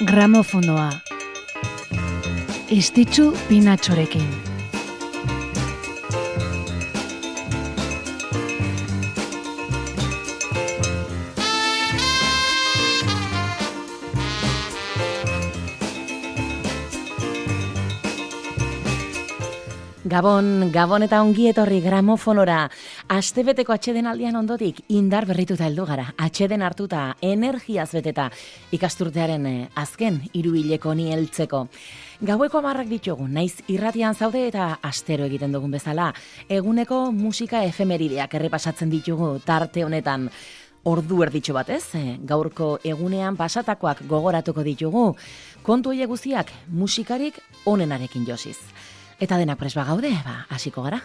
Gramofonoa. Estitzu pinatxorekin. Gabon, Gabon eta ongi etorri gramofonora. Astebeteko atxeden aldian ondotik indar berrituta heldu gara. Atxeden hartuta, energiaz beteta ikasturtearen eh, azken irubileko ni heltzeko. Gaueko amarrak ditugu, naiz irratian zaude eta astero egiten dugun bezala. Eguneko musika efemerideak errepasatzen ditugu tarte honetan. Ordu erditxo bat ez, eh, gaurko egunean pasatakoak gogoratuko ditugu. Kontu hile guztiak musikarik onenarekin josiz. Eta denak presba gaude, ba, hasiko gara.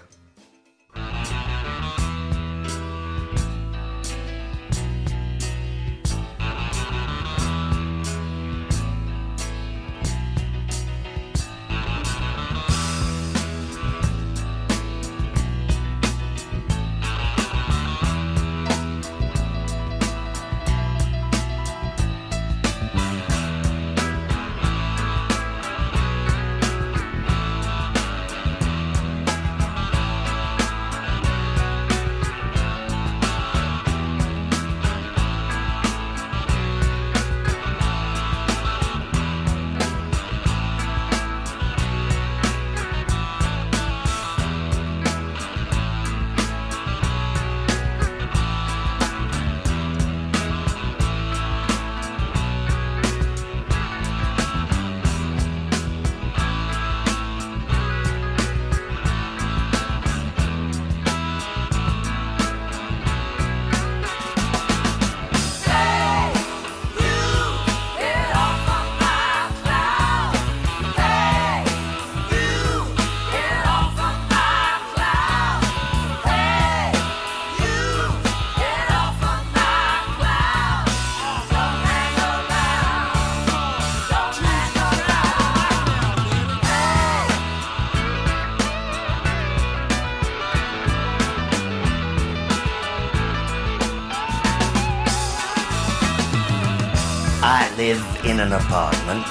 An apartment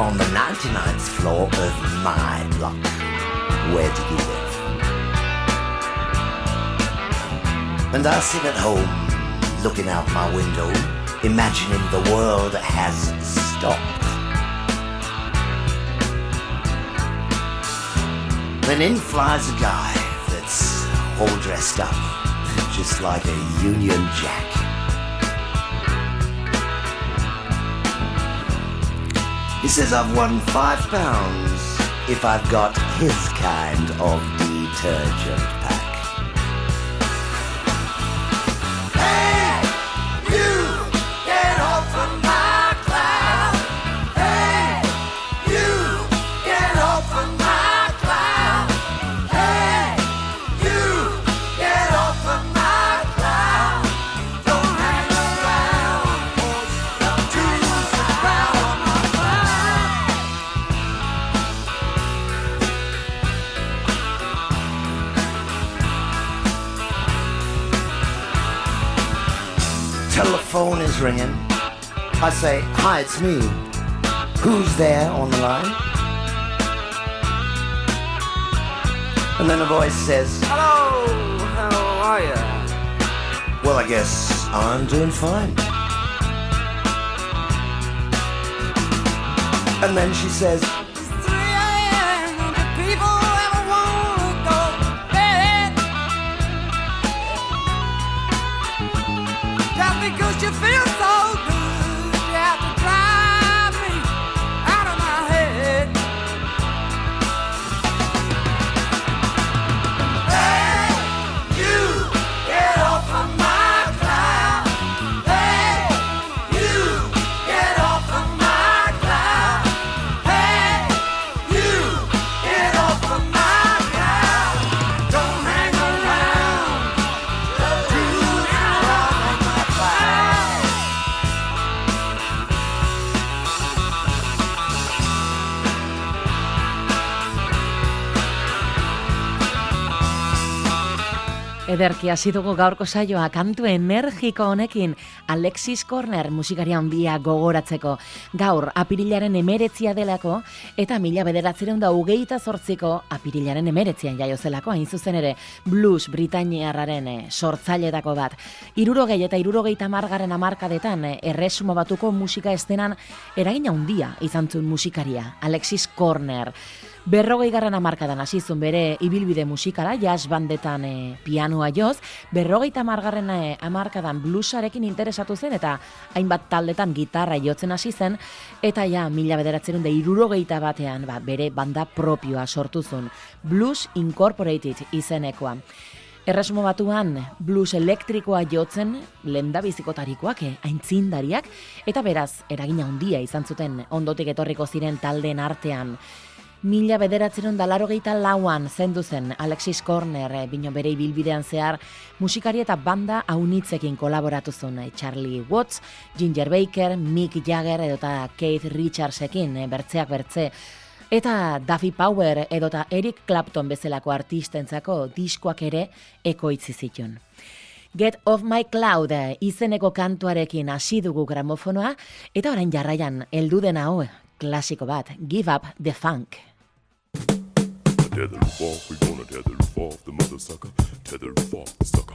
on the 99th floor of my block. Where do you live? And I sit at home, looking out my window, imagining the world has stopped. Then in flies a guy that's all dressed up, just like a Union Jack. He says I've won five pounds if I've got his kind of detergent ringing. I say, hi, it's me. Who's there on the line? And then a voice says, Hello, how are you? well, I guess I'm doing fine. And then she says, 3 a.m. Do people ever wanna go to bed? Just because you feel Ederki hasi dugu gaurko saioa kantu energiko honekin Alexis Corner musikaria handia gogoratzeko. Gaur apirilaren emeretzia delako eta mila bederatzeren da ugeita zortziko apirilaren emeretzian jaio zelako hain zuzen ere blues Britainiarraren eh, sortzailetako bat. Irurogei eta irurogeita margaren amarkadetan eh, erresumo batuko musika estenan eragina handia izan zuen musikaria Alexis Corner. Berrogei garran amarkadan hasizun bere ibilbide musikala, jazz bandetan e, pianoa joz, berrogeita margarren e, amarkadan bluesarekin interesatu zen, eta hainbat taldetan gitarra jotzen hasi zen, eta ja, mila bederatzen da irurogeita batean, ba, bere banda propioa sortu zuen, Blues Incorporated izenekoa. Erresumo batuan blues elektrikoa jotzen lenda bizikotarikoak, eh, aintzindariak, eta beraz, eragina handia izan zuten ondotik etorriko ziren taldeen artean. Mila bederatzen da larogeita lauan zendu zen Alexis Corner, eh, bino bere ibilbidean zehar, musikari eta banda haunitzekin kolaboratu zuen eh, Charlie Watts, Ginger Baker, Mick Jagger edota Keith Richardsekin, eh, bertzeak bertze, eta Duffy Power edota Eric Clapton bezalako artistentzako diskoak ere ekoitzi zituen. Get Off My Cloud izeneko kantuarekin hasi dugu gramofonoa, eta orain jarraian heldu dena hau, klasiko bat, Give Up the Funk. Tether roof off, we gonna tether roof off the mother sucker. Tether roof off the sucker.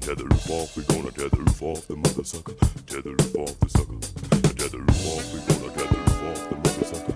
Tether roof off, we gonna tether roof off the mother sucker. Tether roof off the sucker. Tether roof off, we gonna tether roof off the mother sucker.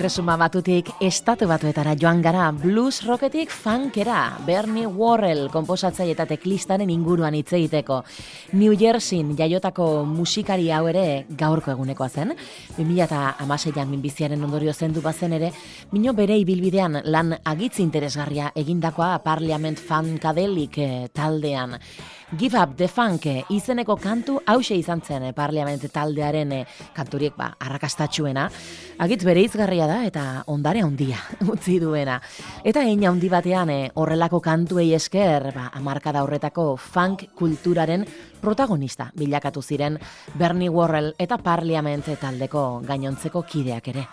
Erresuma batutik estatu batuetara joan gara blues rocketik funkera Bernie Worrell komposatzaile eta teklistaren inguruan hitz egiteko. New Jerseyn jaiotako musikari hau ere gaurko egunekoa zen. 2006an minbiziaren ondorio zendu bazen ere, mino bere ibilbidean lan agitzi interesgarria egindakoa Parliament Funkadelik eh, taldean. Give Up the Funk eh, izeneko kantu hause izan zen eh, Parliament taldearen eh, kanturiek ba, arrakastatxuena. Agitz bere izgarria da eta ondare handia utzi duena. Eta hein handi batean horrelako kantuei esker ba, amarkada horretako funk kulturaren protagonista bilakatu ziren Bernie Worrell eta Parliament taldeko gainontzeko kideak ere.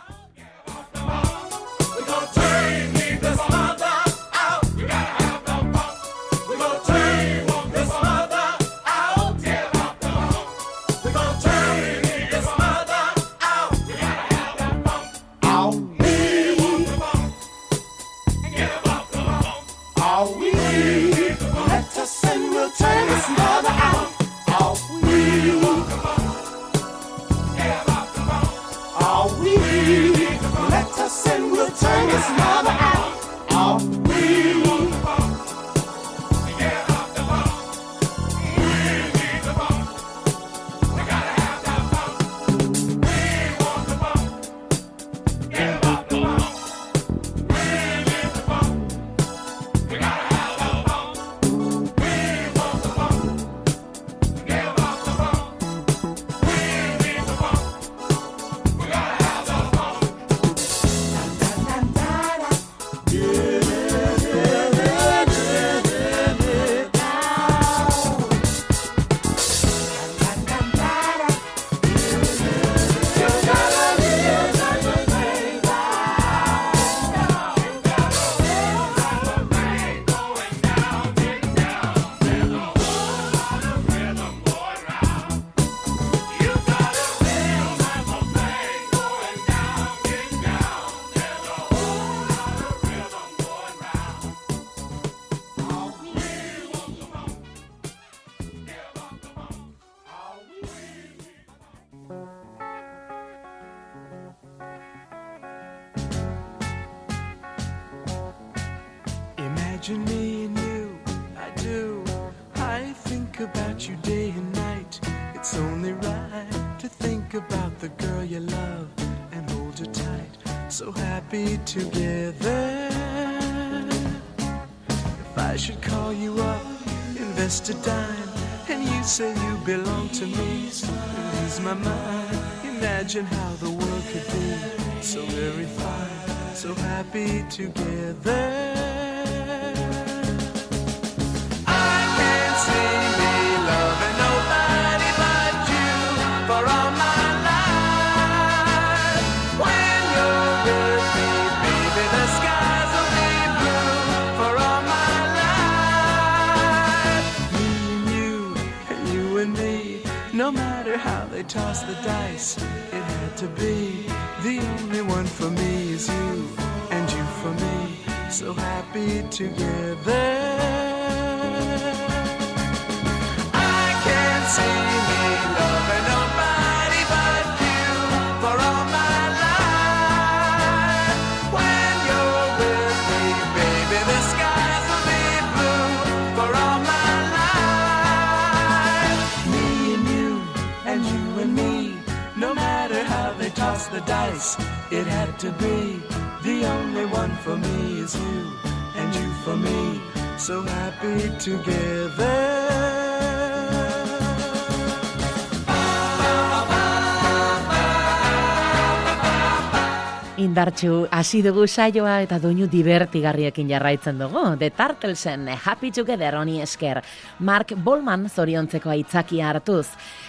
Think about you day and night. It's only right to think about the girl you love and hold her tight. So happy together. If I should call you up, invest a dime, and you say you belong to me, I lose my mind. Imagine how the world could be so very fine, so happy together. Matter how they toss the dice, it had to be. The only one for me is you, and you for me, so happy together. I can't see the dice, it had to be. The only one for me is you, and you for me, so happy together. Indartxu, hasi dugu saioa eta doinu divertigarriekin jarraitzen dugu. The Turtlesen, Happy Together honi esker. Mark Bolman zoriontzeko aitzakia hartuz.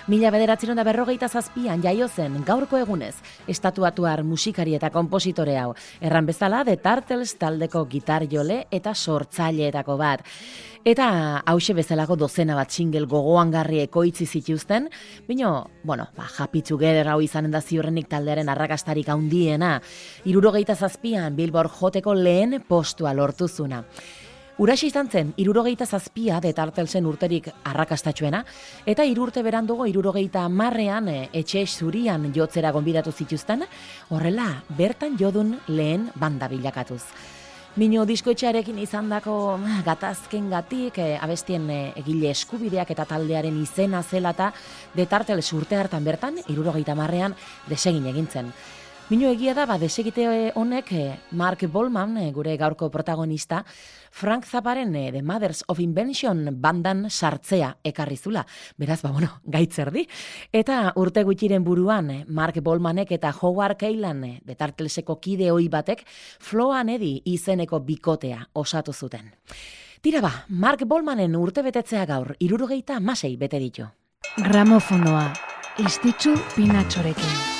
Mila bederatzen da berrogeita zazpian jaio zen gaurko egunez, estatuatuar musikari eta kompositore hau. Erran bezala, The Turtles taldeko gitar jole eta sortzaileetako bat. Eta hause bezalako dozena bat single gogoangarri ekoitzi zituzten, bino, bueno, ba, Happy Together hau izanen da ziurrenik taldearen arrakastarik handiena, irurogeita zazpian Billboard joteko lehen postua lortuzuna. Uraxe izan zen, irurogeita zazpia detartelzen urterik arrakastatxuena, eta irurte berandugo irurogeita marrean etxe zurian jotzera gonbidatu zituzten, horrela bertan jodun lehen banda bilakatuz. Mino diskoetxearekin izandako gatazken gatik, abestien eh, egile eskubideak eta taldearen izena zela eta detartel urte hartan bertan, irurogeita marrean, desegin egintzen. Mino egia da, ba, desegite honek eh, Mark Bolman, eh, gure gaurko protagonista, Frank Zapparen eh, The Mothers of Invention bandan sartzea ekarrizula. Beraz, ba, bueno, gaitzerdi. Eta urte gutxiren buruan, eh, Mark Bolmanek eta Howard Keilan, eh, detartleseko kide hoi batek, Floan edi izeneko bikotea osatu zuten. Tira ba, Mark Bolmanen urte betetzea gaur, irurogeita masei bete ditu. Gramofonoa. Istitzu pinatxorekin.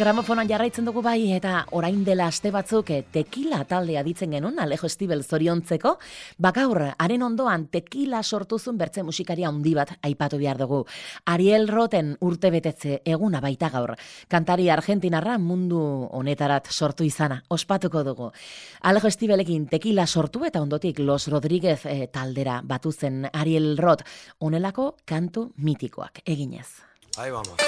Gramofonan jarraitzen dugu bai eta orain dela aste batzuk eh, tekila taldea ditzen genuen Alejo Estibel zoriontzeko, bakaur haren ondoan tekila sortuzun bertze musikaria handi bat aipatu behar dugu. Ariel Roten urte betetze eguna baita gaur. Kantari argentinarra mundu honetarat sortu izana, ospatuko dugu. Alejo Estibelekin tekila sortu eta ondotik Los Rodríguez eh, taldera batu zen Ariel Rot, onelako kantu mitikoak eginez. Ahí vamos.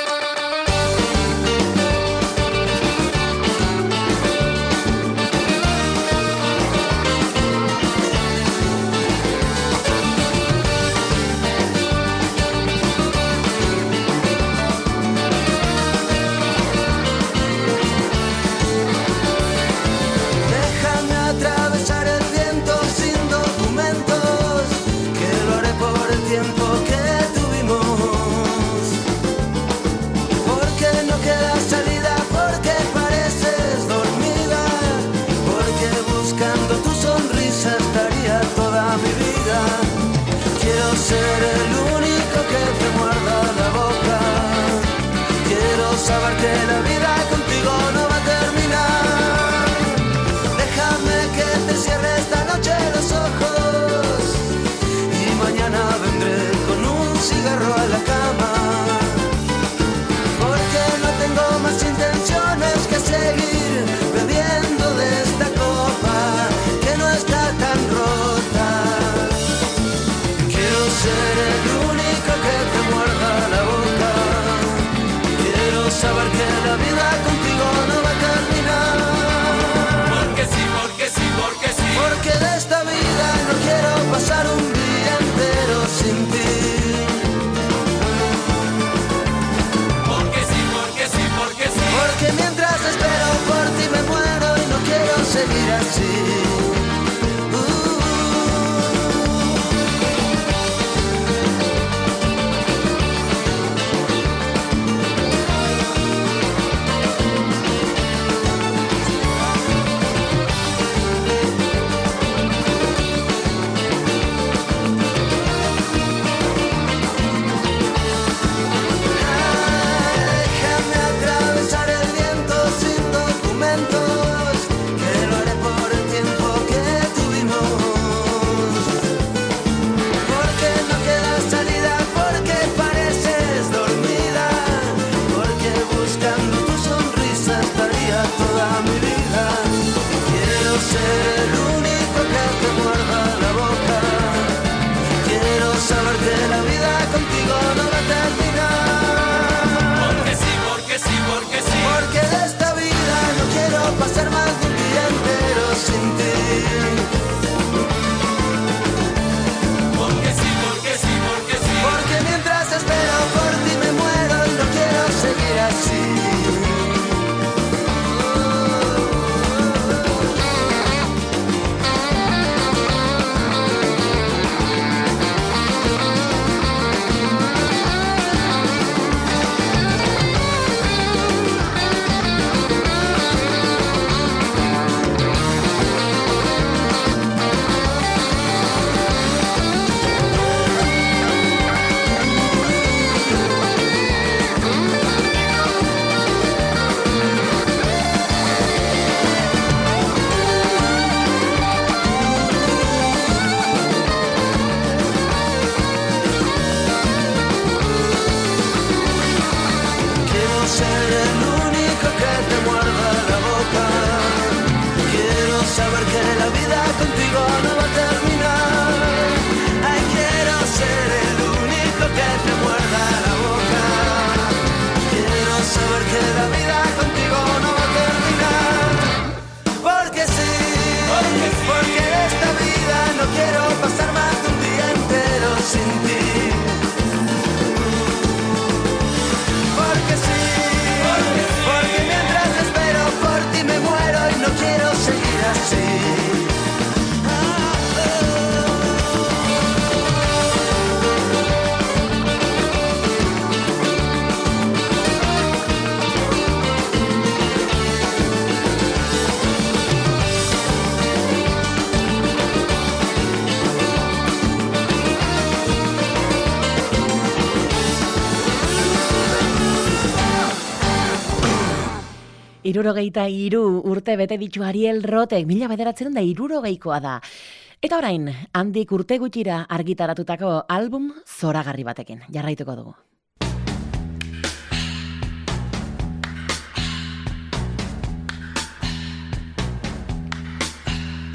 Seguir así. Irurogeita iru urte bete ditu Ariel Rotek, mila bederatzen da irurogeikoa da. Eta orain, handik urte gutxira argitaratutako album zoragarri batekin, jarraituko dugu.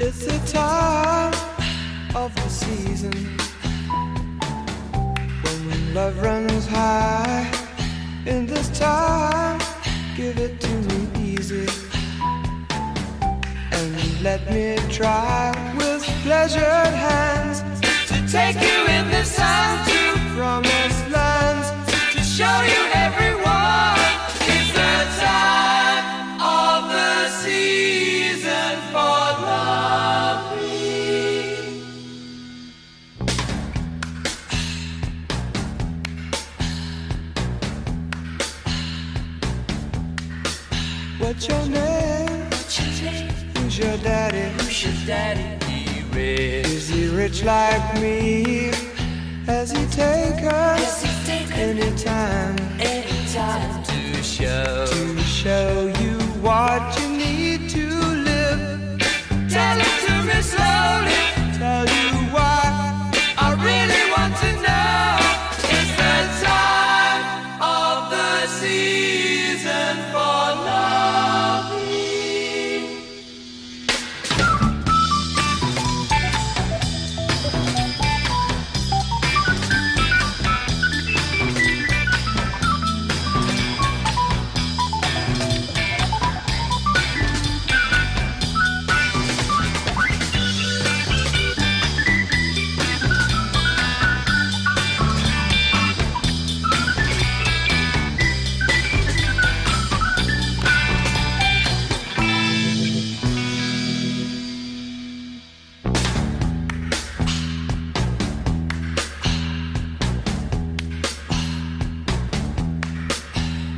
It's the time of the season when love runs high. In this time, give it to me and let me try with pleasured hands to take you in the sun to promised daddy? He rich. Is he rich like me? Has he take us anytime? Anytime to show to show you what you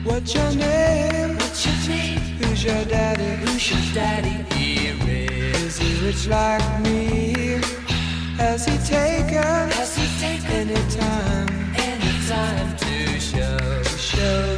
What's your name? What's your name? Who's your daddy? Who's your daddy? He. Is he rich like me? Has he taken? Has he taken anytime? Anytime to show to show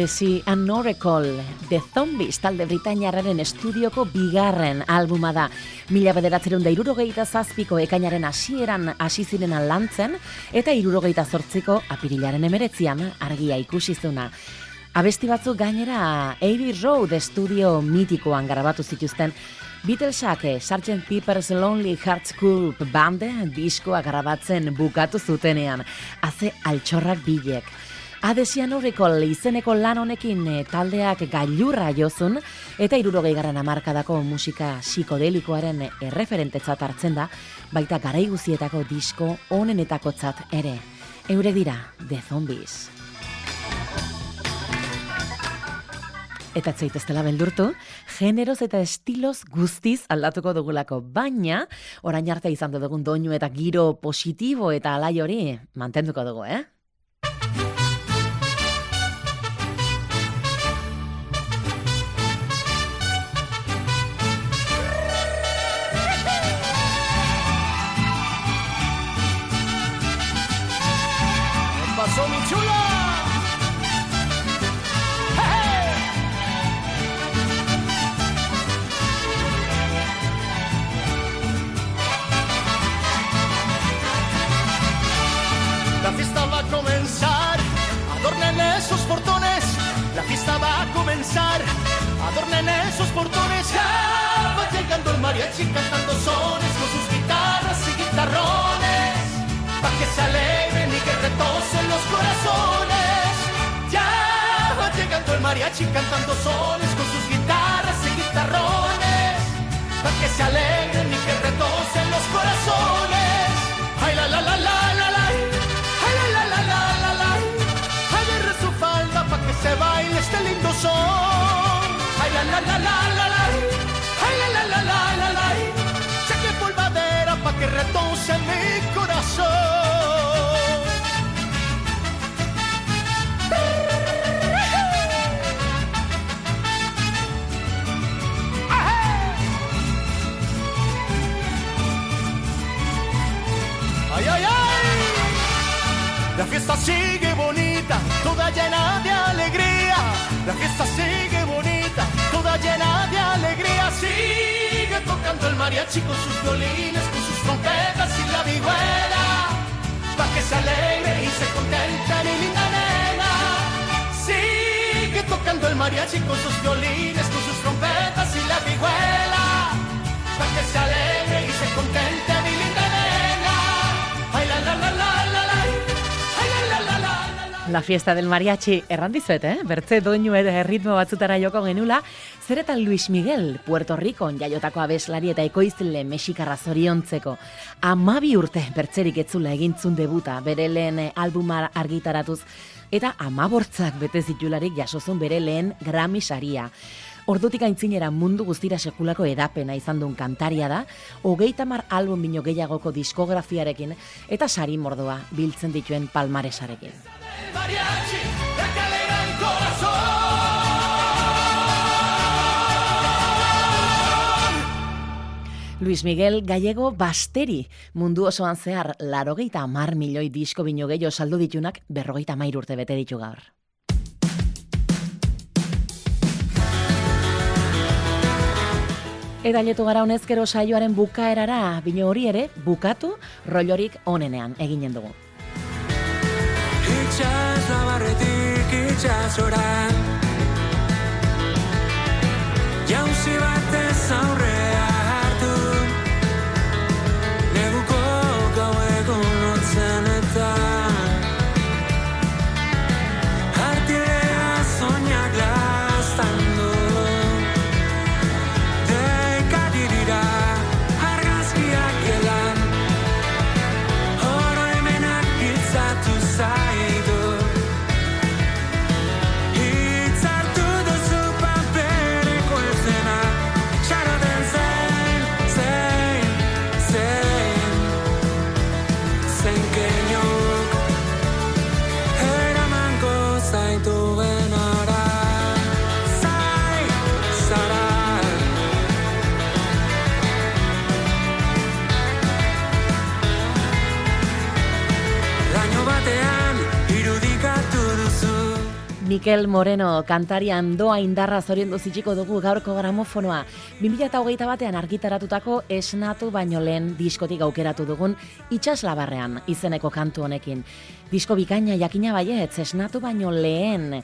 Adesi and No Recall, The Zombies talde Britainiarraren estudioko bigarren albuma da. Mila bederatzerun da irurogeita zazpiko ekainaren hasieran hasi ziren lantzen, eta irurogeita zortziko apirilaren emeretzian argia ikusi zuna. Abesti batzuk gainera Abbey Road estudio mitikoan grabatu zituzten, Beatlesak eh, Sgt. Pepper's Lonely Hearts Club bande diskoa grabatzen bukatu zutenean, haze altxorrak bilek. Adesian horreko izeneko lan honekin eh, taldeak gailurra jozun eta irurogei garen amarkadako musika psikodelikoaren erreferentetzat hartzen da, baita garai guzietako disko onenetakotzat ere. Eure dira, The Zombies. Eta zaiteztela beldurtu, generoz eta estiloz guztiz aldatuko dugulako, baina orain arte izan dugun doinu eta giro positibo eta alai hori mantenduko dugu, eh? Pasó mi chula? La fiesta va a comenzar, adornen esos portones. La fiesta va a comenzar, adornen esos portones. Ya va llegando el mariachi cantando sones con sus guitarras y guitarrones. Que retocen los corazones. Ya va llegando el mariachi cantando sones con sus guitarras y guitarrones. Pa' que se alegren y que retocen los corazones. Ay la la la la la la. Ay la la la la la la. Agarre su falda pa' que se baile este lindo son. Ay la la la la la la. Ay la la la la la la. Saque polvadera pa' que retosen La Tocando el mariachi con sus violines, con sus trompetas y la vihuela. Pa' que se alegre y se contente mi linda nena. Sigue tocando el mariachi con sus violines, con sus trompetas y la vihuela. Pa' que se alegre y se contente mi linda nena. Ay la la la la la fiesta del mariachi, erran dizuet, eh? Bertze doinu ere erritmo batzutara joko genula, zer eta Luis Miguel, Puerto Ricon jaiotako abeslari eta ekoizle mexikarra zoriontzeko. Amabi urte bertzerik etzula egintzun debuta, bere lehen eh, albuma argitaratuz, eta amabortzak bete zitularik jasozun bere lehen Grammy saria. Ordutik aintzinera mundu guztira sekulako edapena izan duen kantaria da, hogeita mar album bino gehiagoko diskografiarekin eta sari mordoa biltzen dituen palmaresarekin. Luis Miguel Gallego Basteri mundu osoan zehar larogeita amar milioi disko bino gehiago saldu ditunak berrogeita mair urte bete ditu gaur. Eta letu gara honezkero saioaren bukaerara, bino hori ere, bukatu, rollorik onenean eginen dugu. Itxas labarretik itxasora Mikel Moreno kantarian doa indarra zoriondu zitxiko dugu gaurko gramofonoa. 2008 batean argitaratutako esnatu baino lehen diskotik aukeratu dugun itxaslabarrean izeneko kantu honekin. Disko bikaina jakina baietz esnatu baino lehen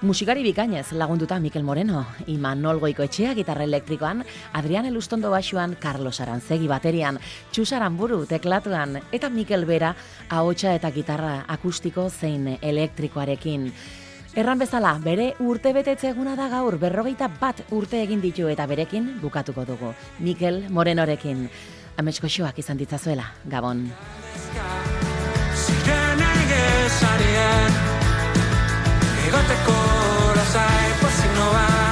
Musikari bikainez lagunduta Mikel Moreno, Imanol Goikoetxea gitarra elektrikoan, Adrian Elustondo basuan, Carlos Arantzegi baterian, Txus Aranburu teklatuan, eta Mikel Bera ahotsa eta gitarra akustiko zein elektrikoarekin. Erran bezala, bere urtebetetze eguna da gaur, berrogeita bat urte egin ditu eta berekin bukatuko dugu. Mikel Morenorekin, ametsko xoak izan ditzazuela, Gabon. Egoteko lasai